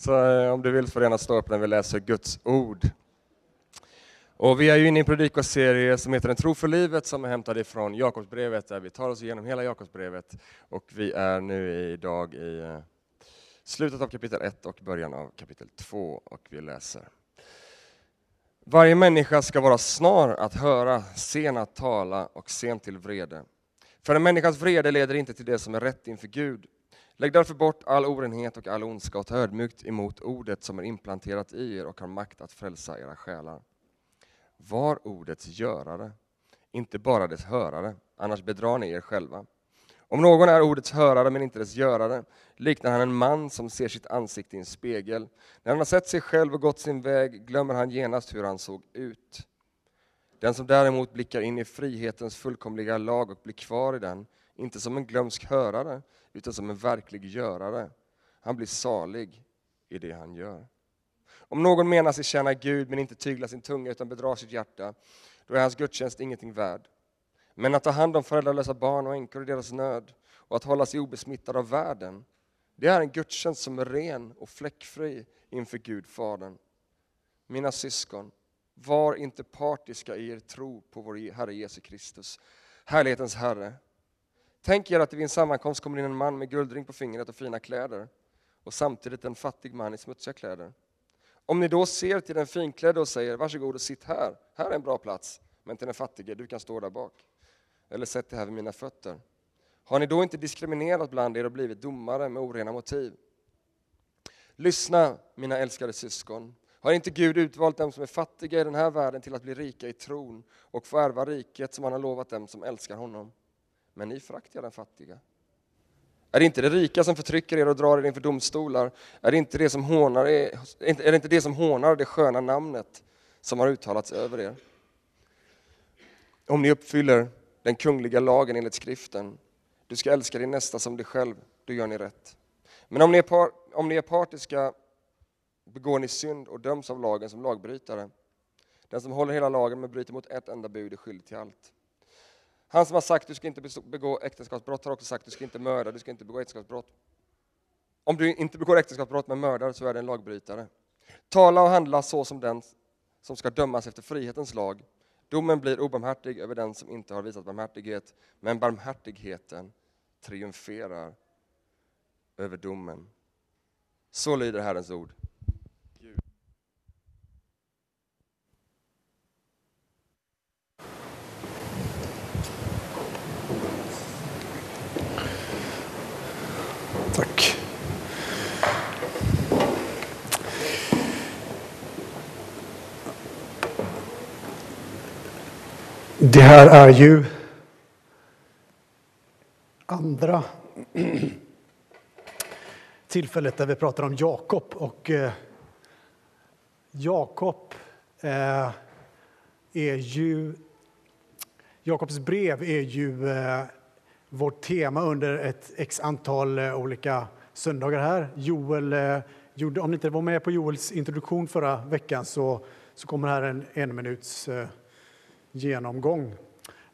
Så eh, om du vill får du gärna stå upp när vi läser Guds ord. Och vi är ju inne i en predikoserie som heter En tro för livet som är hämtad ifrån Jakobsbrevet där vi tar oss igenom hela Jakobsbrevet. Och vi är nu idag i eh, slutet av kapitel 1 och början av kapitel 2 och vi läser. Varje människa ska vara snar att höra, sen att tala och sen till vrede. För en människas vrede leder inte till det som är rätt inför Gud. Lägg därför bort all orenhet och all ondska och ta ödmjukt emot ordet som är implanterat i er och har makt att frälsa era själar. Var ordets görare, inte bara dess hörare, annars bedrar ni er själva. Om någon är ordets hörare men inte dess görare liknar han en man som ser sitt ansikte i en spegel. När han har sett sig själv och gått sin väg glömmer han genast hur han såg ut. Den som däremot blickar in i frihetens fullkomliga lag och blir kvar i den, inte som en glömsk hörare, utan som en verklig görare. Han blir salig i det han gör. Om någon menar sig tjäna Gud men inte tyglar sin tunga utan bedrar sitt hjärta, då är hans gudstjänst ingenting värd. Men att ta hand om föräldralösa barn och änkor i deras nöd och att hålla sig obesmittad av världen, det är en gudstjänst som är ren och fläckfri inför Gud, Fadern. Mina syskon, var inte partiska i er tro på vår Herre Jesus Kristus, härlighetens Herre. Tänk er att det vid en sammankomst kommer in en man med guldring på fingret och fina kläder och samtidigt en fattig man i smutsiga kläder. Om ni då ser till den finklädde och säger varsågod och sitt här, här är en bra plats, men till den fattige, du kan stå där bak. Eller sätt dig här vid mina fötter. Har ni då inte diskriminerat bland er och blivit domare med orena motiv? Lyssna, mina älskade syskon. Har inte Gud utvalt dem som är fattiga i den här världen till att bli rika i tron och få ärva riket som han har lovat dem som älskar honom? Men ni föraktar den fattiga. Är det inte det rika som förtrycker er och drar er inför domstolar? Är det inte det som hånar, er, är det, inte det, som hånar det sköna namnet som har uttalats över er? Om ni uppfyller den kungliga lagen enligt skriften, du ska älska din nästa som dig själv, då gör ni rätt. Men om ni är, par, om ni är partiska begår ni synd och döms av lagen som lagbrytare. Den som håller hela lagen men bryter mot ett enda bud är skyldig till allt. Han som har sagt du ska inte begå äktenskapsbrott har också sagt du ska inte mörda, du ska inte begå äktenskapsbrott. Om du inte begår äktenskapsbrott men mördar så är det en lagbrytare. Tala och handla så som den som ska dömas efter frihetens lag. Domen blir obarmhärtig över den som inte har visat barmhärtighet, men barmhärtigheten triumferar över domen. Så lyder Herrens ord. Tack. Det här är ju andra tillfället där vi pratar om Jakob. Och eh, Jakob eh, är ju... Jakobs brev är ju eh, vårt tema under ett x antal eh, olika söndagar här. Joel eh, gjorde, om ni inte var med på Joels introduktion förra veckan så, så kommer här en enminuts... minuts eh, genomgång.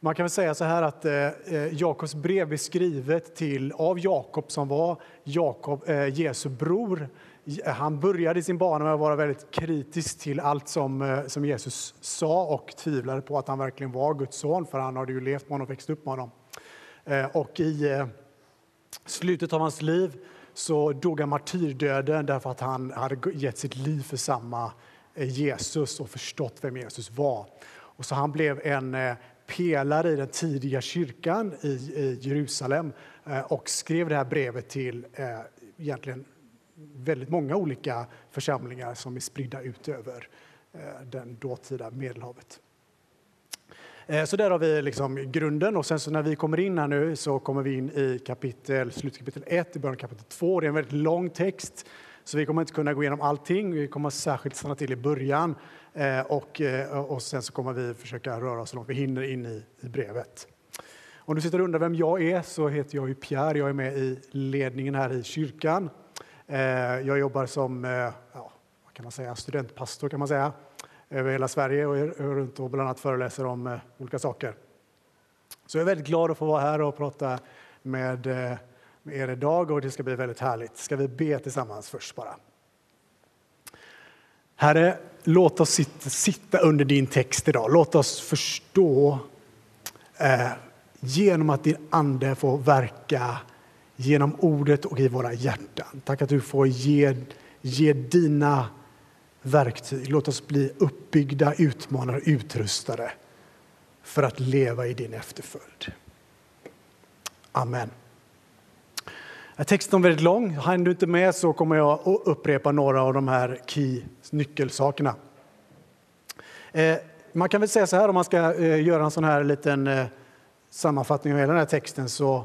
Man kan väl säga så här att eh, eh, Jakobs brev är skrivet till, av Jakob som var Jakob, eh, Jesu bror. Han började sin bana med att vara väldigt kritisk till allt som, eh, som Jesus sa och tvivlade på att han verkligen var Guds son, för han hade ju levt med honom och växt upp med honom. Eh, och i eh, slutet av hans liv så dog han martyrdöden därför att han hade gett sitt liv för samma eh, Jesus och förstått vem Jesus var. Och så han blev en eh, pelare i den tidiga kyrkan i Jerusalem eh, och skrev det här brevet till eh, egentligen väldigt många olika församlingar som är spridda ut över den dåtida Medelhavet. Eh, så där har vi liksom grunden och sen så när vi kommer in här nu så kommer vi in i kapitel, slutkapitel 1, i början av kapitel 2. Det är en väldigt lång text så vi kommer inte kunna gå igenom allting. Vi kommer särskilt stanna till i början eh, och, eh, och sen så kommer vi försöka röra oss så långt vi hinner in i, i brevet. Om du sitter och undrar vem jag är så heter jag ju Pierre. Jag är med i ledningen här i kyrkan. Eh, jag jobbar som eh, ja, vad kan man säga, studentpastor kan man säga över hela Sverige och runt och bland annat föreläser om olika saker. Så jag är väldigt glad att få vara här och prata med, med er idag och det ska bli väldigt härligt. Ska vi be tillsammans först bara? Herre, låt oss sitta under din text idag. Låt oss förstå eh, genom att din ande får verka genom ordet och i våra hjärtan. Tack att du får ge, ge dina verktyg. Låt oss bli uppbyggda, utmanade och utrustade för att leva i din efterföljd. Amen. Texten är väldigt lång. Hann du inte med så kommer jag att upprepa några av de här key nyckelsakerna. Eh, man kan väl säga så här om man ska eh, göra en sån här liten eh, sammanfattning av hela den här texten så,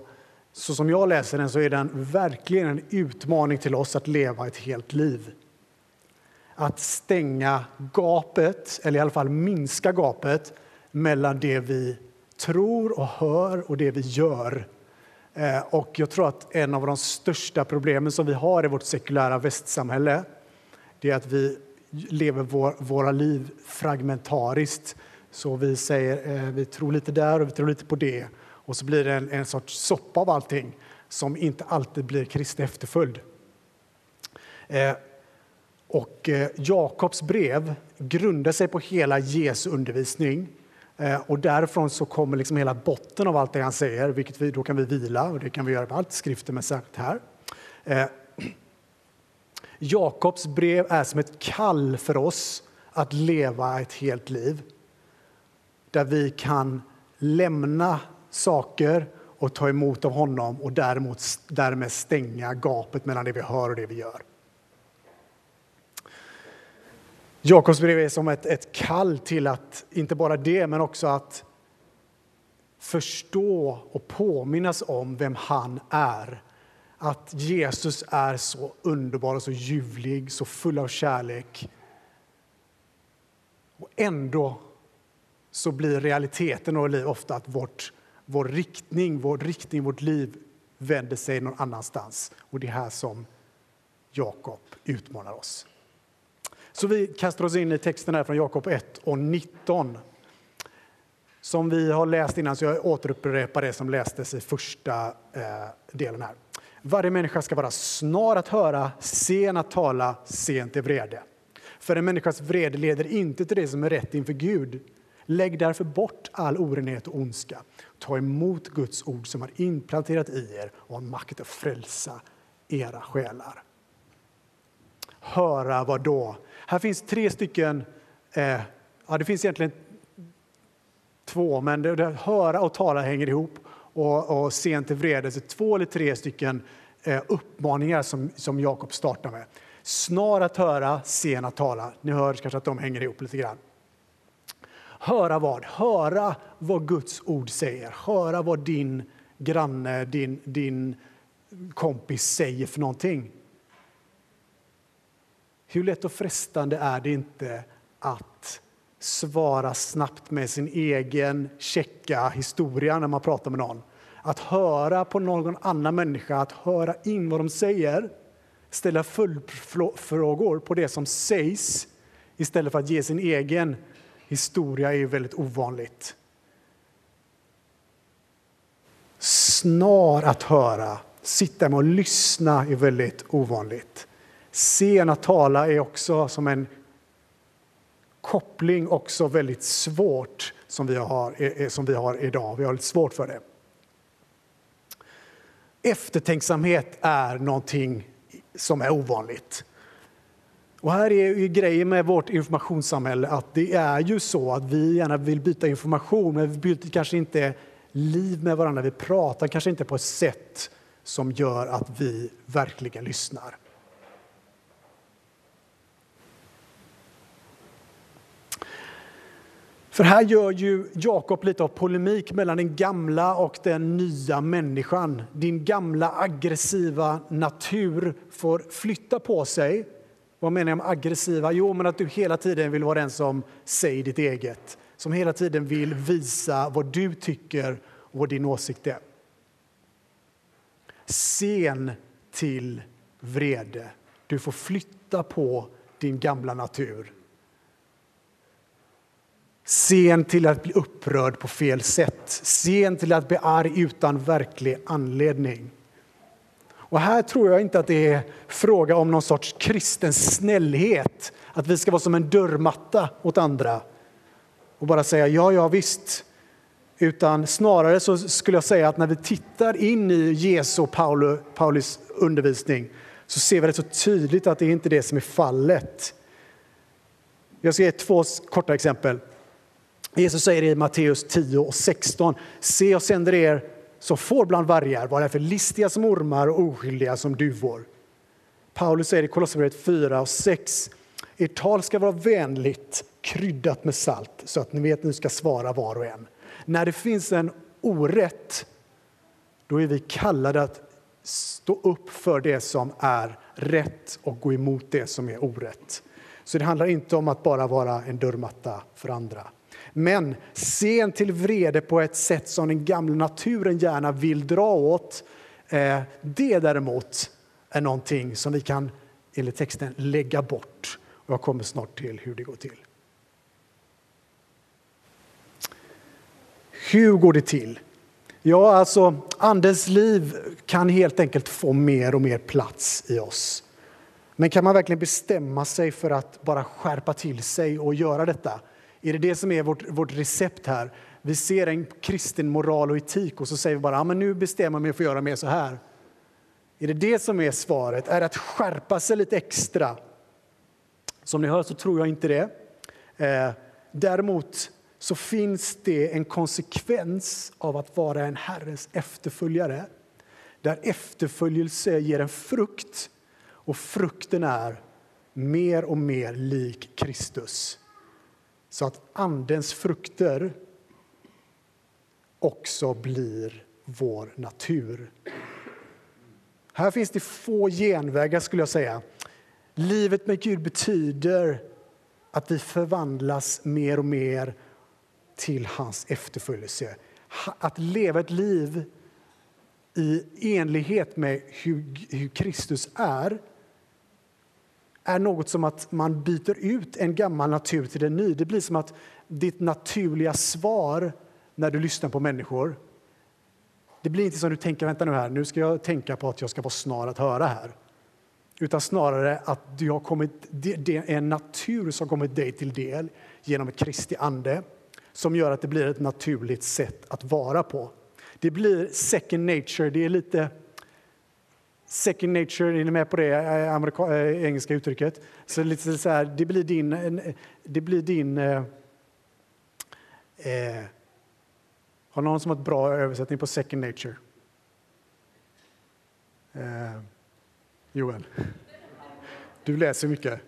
så som jag läser den så är den verkligen en utmaning till oss att leva ett helt liv. Att stänga gapet, eller i alla fall minska gapet mellan det vi tror och hör och det vi gör. Eh, och jag tror att en av de största problemen som vi har i vårt sekulära västsamhälle det är att vi lever vår, våra liv fragmentariskt. Så vi säger eh, vi tror lite där och vi tror lite på det. Och så blir det en, en sorts soppa av allting som inte alltid blir Kristi efterföljd. Eh, och eh, Jakobs brev grundar sig på hela Jesu undervisning. Eh, och därifrån så kommer liksom hela botten av allt det han säger, vilket vi, då kan vi vila, och det kan vi göra på allt skriften men särskilt här. Eh, Jakobs brev är som ett kall för oss att leva ett helt liv där vi kan lämna saker och ta emot av honom och däremot, därmed stänga gapet mellan det vi hör och det vi gör. Jakobs brev är som ett, ett kall till att, inte bara det, men också att förstå och påminnas om vem han är. Att Jesus är så underbar och så ljuvlig, så full av kärlek. Och ändå så blir realiteten och liv ofta att vårt, vår riktning, vår riktning, vårt liv vänder sig någon annanstans. Och det är här som Jakob utmanar oss. Så vi kastar oss in i texten här från Jakob 1 och 19 som vi har läst innan, så jag återupprepar det som lästes i första eh, delen här. Varje människa ska vara snar att höra, sen att tala, sent till vrede. För en människas vrede leder inte till det som är rätt inför Gud. Lägg därför bort all orenhet och ondska. Ta emot Guds ord som har implanterat i er och har makt att frälsa era själar. Höra vad då? Här finns tre stycken, eh, ja det finns egentligen två, men det, det, höra och tala hänger ihop och, och sent till vrede, två eller tre stycken eh, uppmaningar som, som Jakob startar med. Snar att höra, sen att tala. Ni hör kanske att de hänger ihop lite grann. Höra vad? Höra vad Guds ord säger. Höra vad din granne, din, din kompis säger för någonting. Hur lätt och frestande är det inte att svara snabbt med sin egen checka historia när man pratar med någon? Att höra på någon annan människa, att höra in vad de säger ställa följdfrågor på det som sägs istället för att ge sin egen historia är väldigt ovanligt. Snar att höra, sitta med och lyssna är väldigt ovanligt. Sen att tala är också som en koppling också väldigt svårt som vi har, eh, eh, som vi har idag. Vi har lite svårt för det. Eftertänksamhet är någonting som är ovanligt. Och här är ju grejen med vårt informationssamhälle att det är ju så att vi gärna vill byta information, men vi byter kanske inte liv med varandra. Vi pratar kanske inte på ett sätt som gör att vi verkligen lyssnar. För här gör ju Jakob lite av polemik mellan den gamla och den nya människan. Din gamla aggressiva natur får flytta på sig. Vad menar jag med aggressiva? Jo, men att du hela tiden vill vara den som säger ditt eget. Som hela tiden vill visa vad du tycker och vad din åsikt är. Sen till vrede. Du får flytta på din gamla natur Sen till att bli upprörd på fel sätt. Sen till att bli arg utan verklig anledning. Och här tror jag inte att det är fråga om någon sorts kristen snällhet, att vi ska vara som en dörrmatta åt andra och bara säga ja, ja visst. Utan snarare så skulle jag säga att när vi tittar in i Jesu och Paulus undervisning så ser vi det så tydligt att det är inte det som är fallet. Jag ska ge två korta exempel. Jesus säger i Matteus 10 och 16, se jag sänder er som får bland vargar, var därför listiga som ormar och oskyldiga som duvor. Paulus säger i Kolosserbrevet 4 och 6, ert tal ska vara vänligt, kryddat med salt, så att ni vet att ni ska svara var och en. När det finns en orätt, då är vi kallade att stå upp för det som är rätt och gå emot det som är orätt. Så det handlar inte om att bara vara en dörrmatta för andra. Men sen till vrede på ett sätt som den gamla naturen gärna vill dra åt. Eh, det däremot är någonting som vi kan, enligt texten, lägga bort. Och jag kommer snart till hur det går till. Hur går det till? Ja, alltså Andens liv kan helt enkelt få mer och mer plats i oss. Men kan man verkligen bestämma sig för att bara skärpa till sig och göra detta? Är det det som är vårt, vårt recept här? Vi ser en kristen moral och etik och så säger vi bara, ja, men nu bestämmer jag mig för att göra mer så här. Är det det som är svaret? Är det att skärpa sig lite extra? Som ni hör så tror jag inte det. Eh, däremot så finns det en konsekvens av att vara en Herrens efterföljare. Där efterföljelse ger en frukt och frukten är mer och mer lik Kristus. Så att Andens frukter också blir vår natur. Här finns det få genvägar skulle jag säga. Livet med Gud betyder att vi förvandlas mer och mer till hans efterföljelse. Att leva ett liv i enlighet med hur, hur Kristus är är något som att man byter ut en gammal natur till en ny. Det blir som att ditt naturliga svar när du lyssnar på människor det blir inte som du tänker, vänta nu här, nu ska jag tänka på att jag ska vara snar att höra här. Utan snarare att du har kommit, det är en natur som kommit dig till del genom ett Kristi ande som gör att det blir ett naturligt sätt att vara på. Det blir second nature, det är lite Second nature, är ni med på det eh, amerika, äh, engelska uttrycket? Så lite så här, det blir din... Det blir din eh, eh, har någon som har ett bra översättning på second nature? Eh, Joel? Du läser mycket.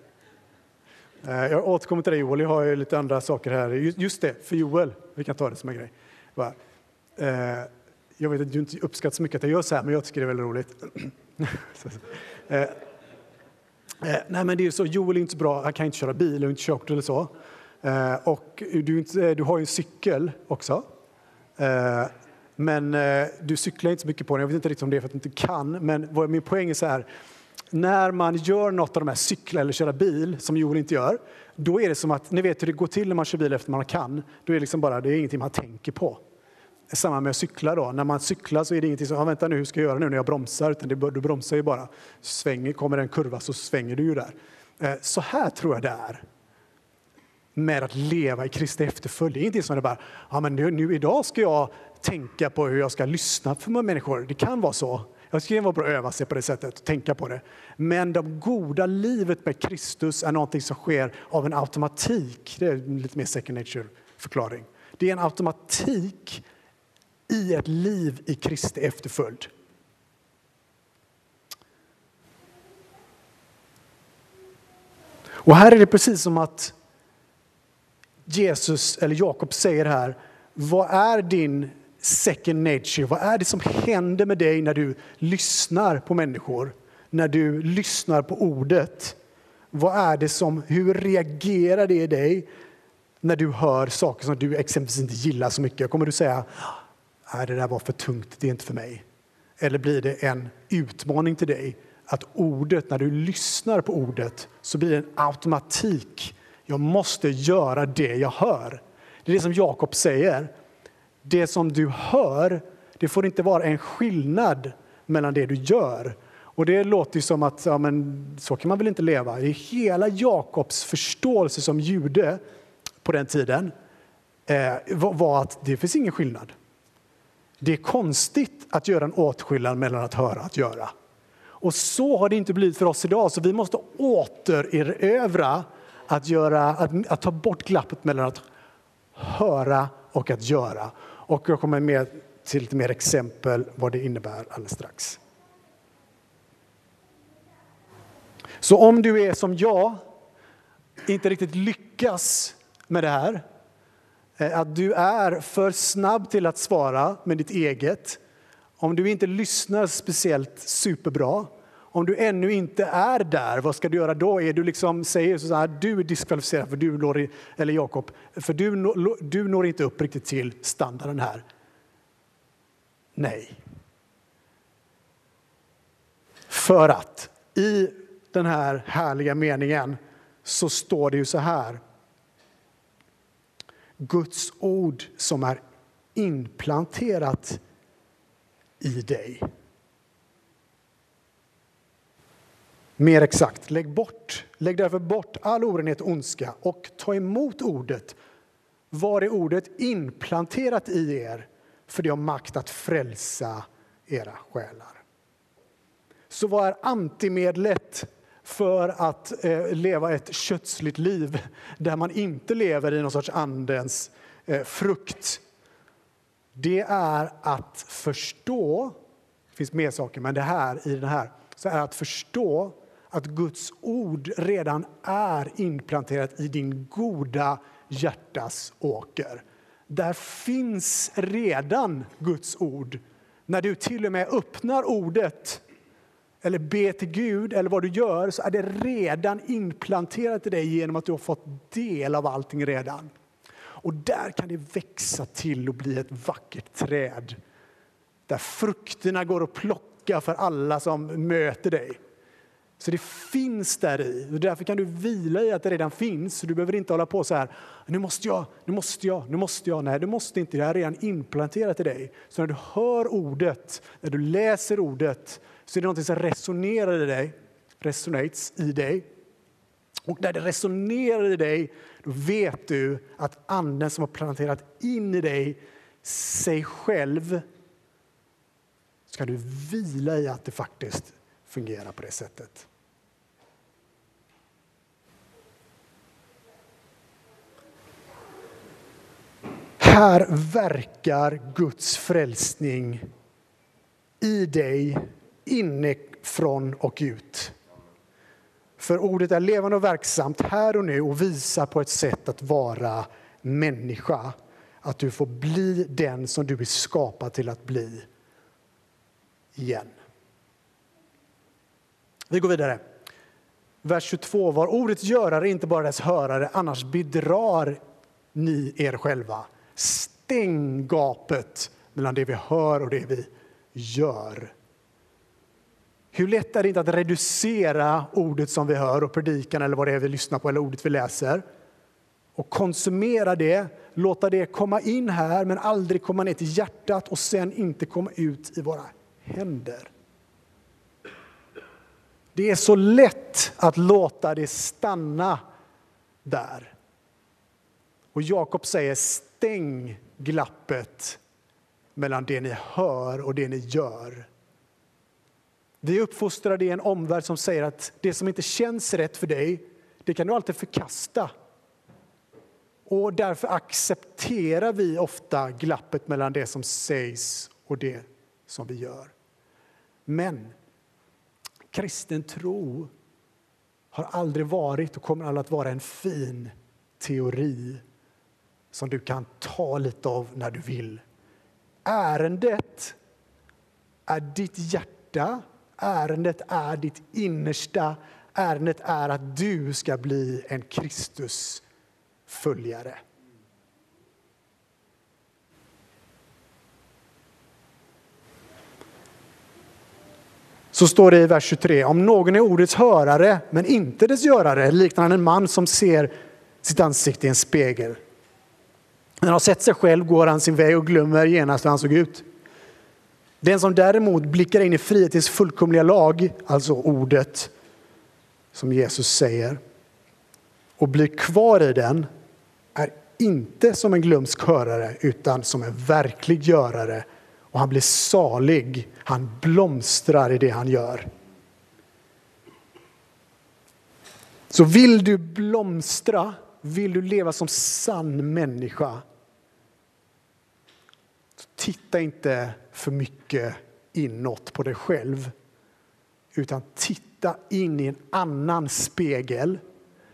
Eh, jag återkommer till dig Joel, jag har lite andra saker här. Just det, för Joel, vi kan ta det som en grej. Eh, jag vet att du inte uppskattar så mycket att jag gör så här, men jag tycker det är väldigt roligt. Eh, eh, nej, men det är så, Joel är inte så bra, han kan inte köra bil och inte körkort eller så. Eh, och du, inte, du har ju en cykel också. Eh, men eh, du cyklar inte så mycket på den. Jag vet inte riktigt om det är för att du inte kan. Men min poäng är så här. När man gör något av de här, cykla eller köra bil, som Joel inte gör, då är det som att, ni vet hur det går till när man kör bil efter man kan. Då är det liksom bara, det är ingenting man tänker på. Samma med att cykla då. När man cyklar så är det ingenting som, ah, vänta nu, hur ska jag göra nu när jag bromsar? Utan det, du bromsar ju bara. Svänger, kommer en kurva så svänger du ju där. Eh, så här tror jag det är med att leva i Kristi efterföljd. Det är ingenting som det bara, ja men nu, nu idag ska jag tänka på hur jag ska lyssna på människor. Det kan vara så. Jag skulle vara bra att öva sig på det sättet och tänka på det. Men det goda livet med Kristus är någonting som sker av en automatik. Det är lite mer second nature förklaring. Det är en automatik i ett liv i Kristi efterföljd. Och här är det precis som att Jesus, eller Jakob säger här, vad är din second nature? Vad är det som händer med dig när du lyssnar på människor? När du lyssnar på ordet? Vad är det som, hur reagerar det i dig när du hör saker som du exempelvis inte gillar så mycket? Kommer du säga, nej det där var för tungt, det är inte för mig? Eller blir det en utmaning till dig att ordet, när du lyssnar på ordet så blir det en automatik jag måste göra det jag hör. Det är det som Jakob säger. Det som du hör, det får inte vara en skillnad mellan det du gör Och det låter ju som att ja, men, så kan man väl inte leva. Det är hela Jakobs förståelse som jude på den tiden eh, var att det finns ingen skillnad. Det är konstigt att göra en åtskillnad mellan att höra och att göra. Och så har det inte blivit för oss idag, så vi måste återerövra att, göra, att, att ta bort glappet mellan att höra och att göra. Och jag kommer med till lite mer exempel vad det innebär alldeles strax. Så om du är som jag, inte riktigt lyckas med det här, Eh, att du är för snabb till att svara med ditt eget, om du inte lyssnar speciellt superbra, om du ännu inte är där, vad ska du göra då? Är du liksom, säger så här, ah, du är diskvalificerad för du når, eller Jakob, för du, du når inte upp riktigt till standarden här. Nej. För att i den här härliga meningen så står det ju så här. Guds ord som är implanterat i dig. Mer exakt, lägg bort, lägg därför bort all orenhet och ondska och ta emot ordet. Var är ordet inplanterat i er? För det har makt att frälsa era själar. Så vad är antimedlet för att eh, leva ett kötsligt liv där man inte lever i någon sorts andens eh, frukt? Det är att förstå, det finns mer saker, men det här i den här, så är att förstå att Guds ord redan är implanterat i din goda hjärtas åker. Där finns redan Guds ord. När du till och med öppnar ordet eller be till Gud eller vad du gör så är det redan implanterat i dig genom att du har fått del av allting redan. Och där kan det växa till och bli ett vackert träd där frukterna går att plocka för alla som möter dig. Så det finns där i. Och därför kan du vila i att det redan finns. Du behöver inte hålla på så här, nu måste jag, nu måste jag, nu måste jag. Nej, du måste inte. Det är redan implanterat i dig. Så när du hör ordet, när du läser ordet, så är det något som resonerar i dig, resonates i dig. Och när det resonerar i dig, då vet du att anden som har planterat in i dig sig själv, ska du vila i att det faktiskt fungerar på det sättet. Här verkar Guds frälsning i dig inifrån och ut. För ordet är levande och verksamt här och nu och visar på ett sätt att vara människa. Att du får bli den som du är skapad till att bli igen. Vi går vidare. Vers 22. Var Ordets görare inte bara dess hörare, annars bedrar ni er själva. Stäng gapet mellan det vi hör och det vi gör. Hur lätt är det inte att reducera ordet som vi hör och predikan eller vad det är vi lyssnar på eller ordet vi läser och konsumera det, låta det komma in här men aldrig komma ner till hjärtat och sen inte komma ut i våra händer. Det är så lätt att låta det stanna där. Och Jakob säger stäng glappet mellan det ni hör och det ni gör. Vi är uppfostrade i en omvärld som säger att det som inte känns rätt för dig, det kan du alltid förkasta. Och därför accepterar vi ofta glappet mellan det som sägs och det som vi gör. Men kristen tro har aldrig varit och kommer aldrig att vara en fin teori som du kan ta lite av när du vill. Ärendet är ditt hjärta Ärendet är ditt innersta. Ärendet är att du ska bli en Kristusföljare. Så står det i vers 23. Om någon är ordets hörare men inte dess görare liknar han en man som ser sitt ansikte i en spegel. När han har sett sig själv går han sin väg och glömmer genast hur han såg ut. Den som däremot blickar in i frihetens fullkomliga lag, alltså ordet som Jesus säger, och blir kvar i den är inte som en glömsk hörare utan som en verklig görare. Och han blir salig, han blomstrar i det han gör. Så vill du blomstra, vill du leva som sann människa, titta inte för mycket inåt på dig själv, utan titta in i en annan spegel.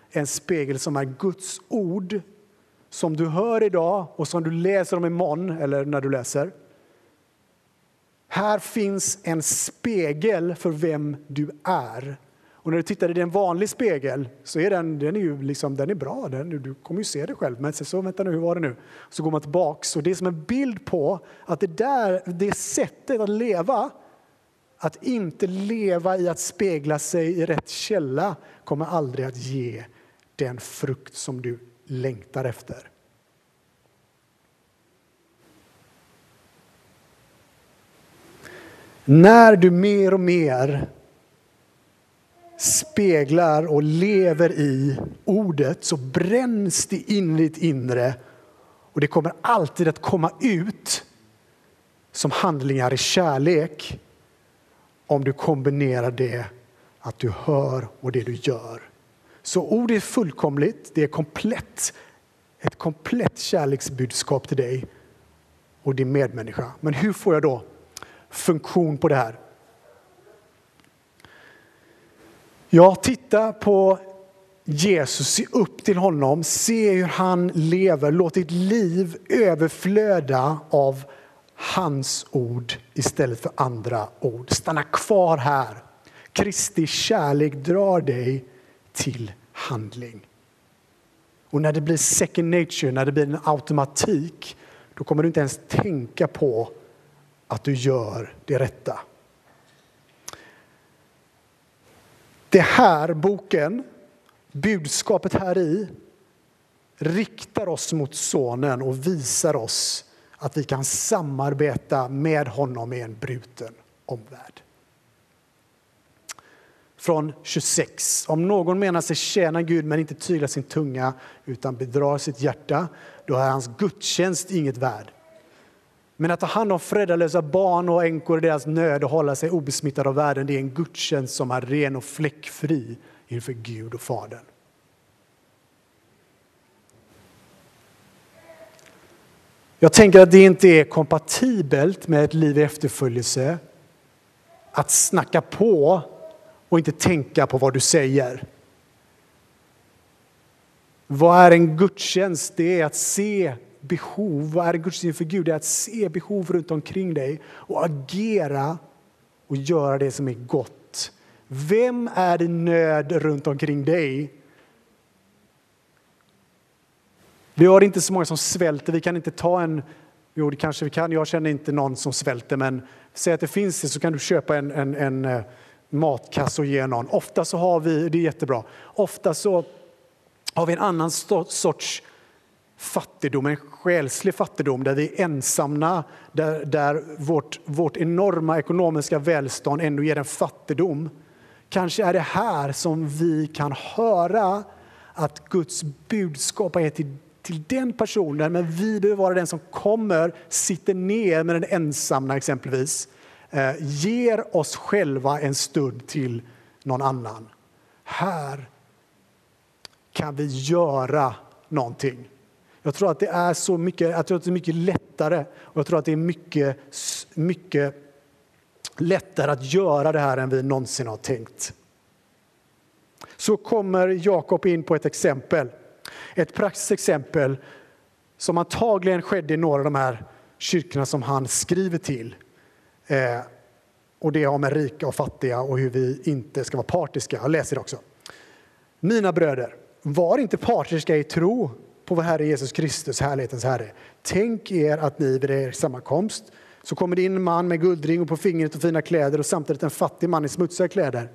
En spegel som är Guds ord, som du hör idag och som du läser om imorgon, eller när du läser. Här finns en spegel för vem du är. Och när du tittar i en vanlig spegel så är den, den är ju liksom, den är bra, den, du kommer ju se dig själv. Men så, vänta nu, hur var det nu? Så går man tillbaks och det är som en bild på att det där, det sättet att leva, att inte leva i att spegla sig i rätt källa kommer aldrig att ge den frukt som du längtar efter. När du mer och mer speglar och lever i ordet så bränns det in i ditt inre och det kommer alltid att komma ut som handlingar i kärlek om du kombinerar det att du hör och det du gör. Så ordet är fullkomligt, det är komplett, ett komplett kärleksbudskap till dig och din medmänniska. Men hur får jag då funktion på det här? Ja, titta på Jesus, se upp till honom, se hur han lever. Låt ditt liv överflöda av hans ord istället för andra ord. Stanna kvar här. Kristi kärlek drar dig till handling. Och när det blir second nature, när det blir en automatik, då kommer du inte ens tänka på att du gör det rätta. Det här boken, budskapet här i riktar oss mot Sonen och visar oss att vi kan samarbeta med honom i en bruten omvärld. Från 26. Om någon menar sig tjäna Gud men inte tyglar sin tunga utan bedrar sitt hjärta, då är hans gudstjänst inget värd. Men att ta hand om föräldralösa barn och änkor i deras nöd och hålla sig obesmittad av världen, det är en gudstjänst som är ren och fläckfri inför Gud och Fadern. Jag tänker att det inte är kompatibelt med ett liv i efterföljelse att snacka på och inte tänka på vad du säger. Vad är en gudstjänst? Det är att se behov. Vad är Guds syn för Gud? Det är att se behov runt omkring dig och agera och göra det som är gott. Vem är i nöd runt omkring dig? Vi har inte så många som svälter. Vi kan inte ta en... Jo, det kanske vi kan. Jag känner inte någon som svälter, men säg att det finns det så kan du köpa en, en, en eh, matkasse och ge någon. Ofta så har vi, det är jättebra, ofta så har vi en annan sorts fattigdom, en själslig fattigdom där vi är ensamma, där, där vårt, vårt enorma ekonomiska välstånd ändå ger en fattigdom. Kanske är det här som vi kan höra att Guds budskap är till, till den personen, men vi behöver vara den som kommer, sitter ner med den ensamma exempelvis, eh, ger oss själva en stund till någon annan. Här kan vi göra någonting. Jag tror att det är så mycket, jag tror att det är mycket lättare och jag tror att det är mycket, mycket lättare att göra det här än vi någonsin har tänkt. Så kommer Jakob in på ett exempel, ett praktiskt exempel som antagligen skedde i några av de här kyrkorna som han skriver till. Eh, och det har med rika och fattiga och hur vi inte ska vara partiska. Jag läser det också. Mina bröder, var inte partiska i tro på vår Herre Jesus Kristus, härlighetens Herre. Tänk er att ni vid er sammankomst så kommer det in en man med guldring och på fingret och fina kläder och samtidigt en fattig man i smutsiga kläder.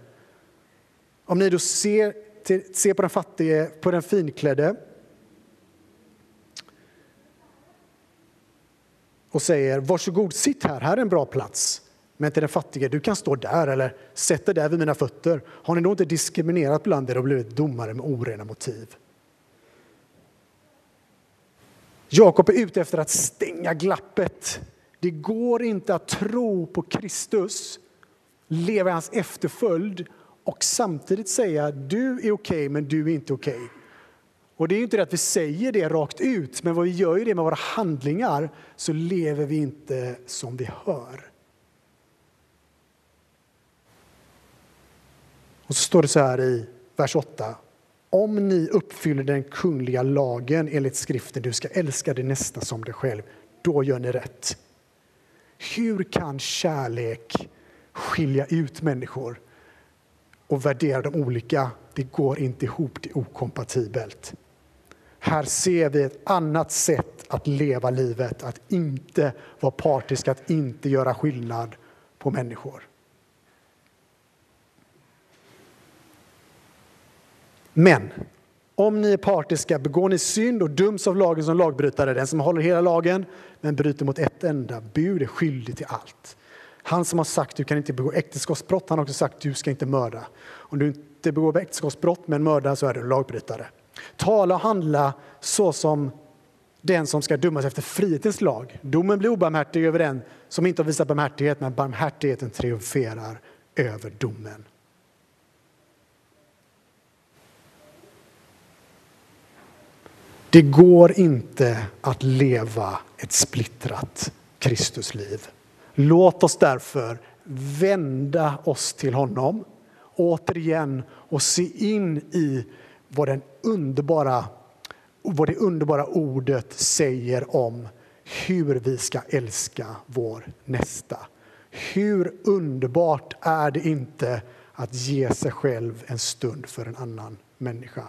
Om ni då ser, till, ser på den fattige, på den finklädde och säger varsågod, sitt här, här är en bra plats. Men till den fattige, du kan stå där eller sätt dig där vid mina fötter. Har ni då inte diskriminerat bland er och blivit domare med orena motiv? Jakob är ute efter att stänga glappet. Det går inte att tro på Kristus, leva i hans efterföljd och samtidigt säga du är okej, okay, men du är inte okej. Okay. Och det är inte det att vi säger det rakt ut, men vad vi gör ju det med våra handlingar så lever vi inte som vi hör. Och så står det så här i vers 8. Om ni uppfyller den kungliga lagen enligt skriften, du ska älska din nästa som dig själv, då gör ni rätt. Hur kan kärlek skilja ut människor och värdera dem olika? Det går inte ihop, det är okompatibelt. Här ser vi ett annat sätt att leva livet, att inte vara partisk, att inte göra skillnad på människor. Men om ni är partiska begår ni synd och döms av lagen som lagbrytare. Den som håller hela lagen men bryter mot ett enda bud är skyldig till allt. Han som har sagt du kan inte begå äktenskapsbrott, han har också sagt du ska inte mörda. Om du inte begår äktenskapsbrott men mördar så är du en lagbrytare. Tala och handla så som den som ska dömas efter frihetens lag. Domen blir obarmhärtig över den som inte har visat barmhärtighet, men barmhärtigheten triumferar över domen. Det går inte att leva ett splittrat Kristusliv. Låt oss därför vända oss till honom återigen och se in i vad, den underbara, vad det underbara ordet säger om hur vi ska älska vår nästa. Hur underbart är det inte att ge sig själv en stund för en annan människa?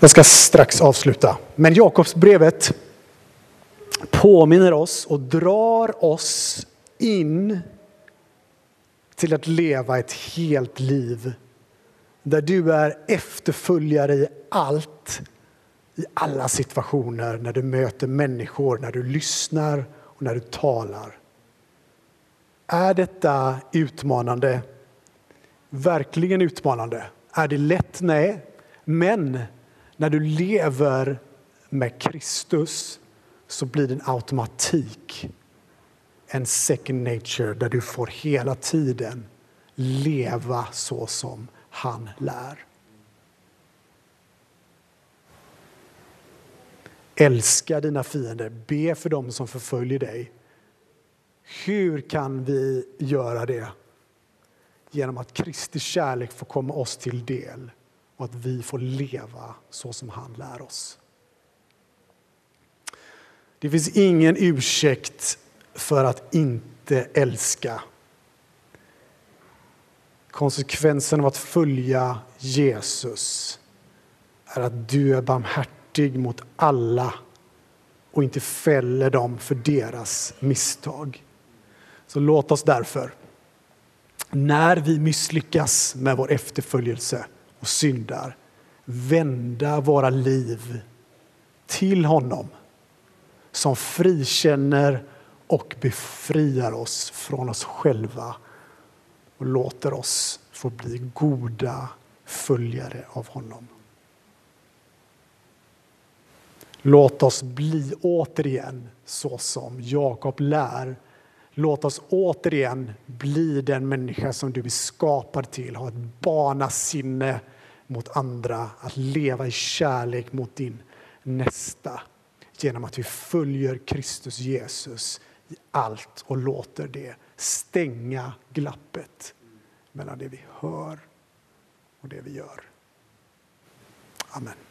Jag ska strax avsluta. Men Jakobsbrevet påminner oss och drar oss in till att leva ett helt liv där du är efterföljare i allt, i alla situationer, när du möter människor, när du lyssnar och när du talar. Är detta utmanande? Verkligen utmanande. Är det lätt? Nej. Men när du lever med Kristus så blir det en automatik, en second nature där du får hela tiden leva så som han lär. Älska dina fiender, be för dem som förföljer dig. Hur kan vi göra det? Genom att Kristi kärlek får komma oss till del och att vi får leva så som han lär oss. Det finns ingen ursäkt för att inte älska. Konsekvensen av att följa Jesus är att du är barmhärtig mot alla och inte fäller dem för deras misstag. Så låt oss därför, när vi misslyckas med vår efterföljelse och syndar vända våra liv till honom som frikänner och befriar oss från oss själva och låter oss få bli goda följare av honom. Låt oss bli återigen så som Jakob lär Låt oss återigen bli den människa som du är skapad till. Ha ett barnasinne mot andra, att leva i kärlek mot din nästa genom att vi följer Kristus Jesus i allt och låter det stänga glappet mellan det vi hör och det vi gör. Amen.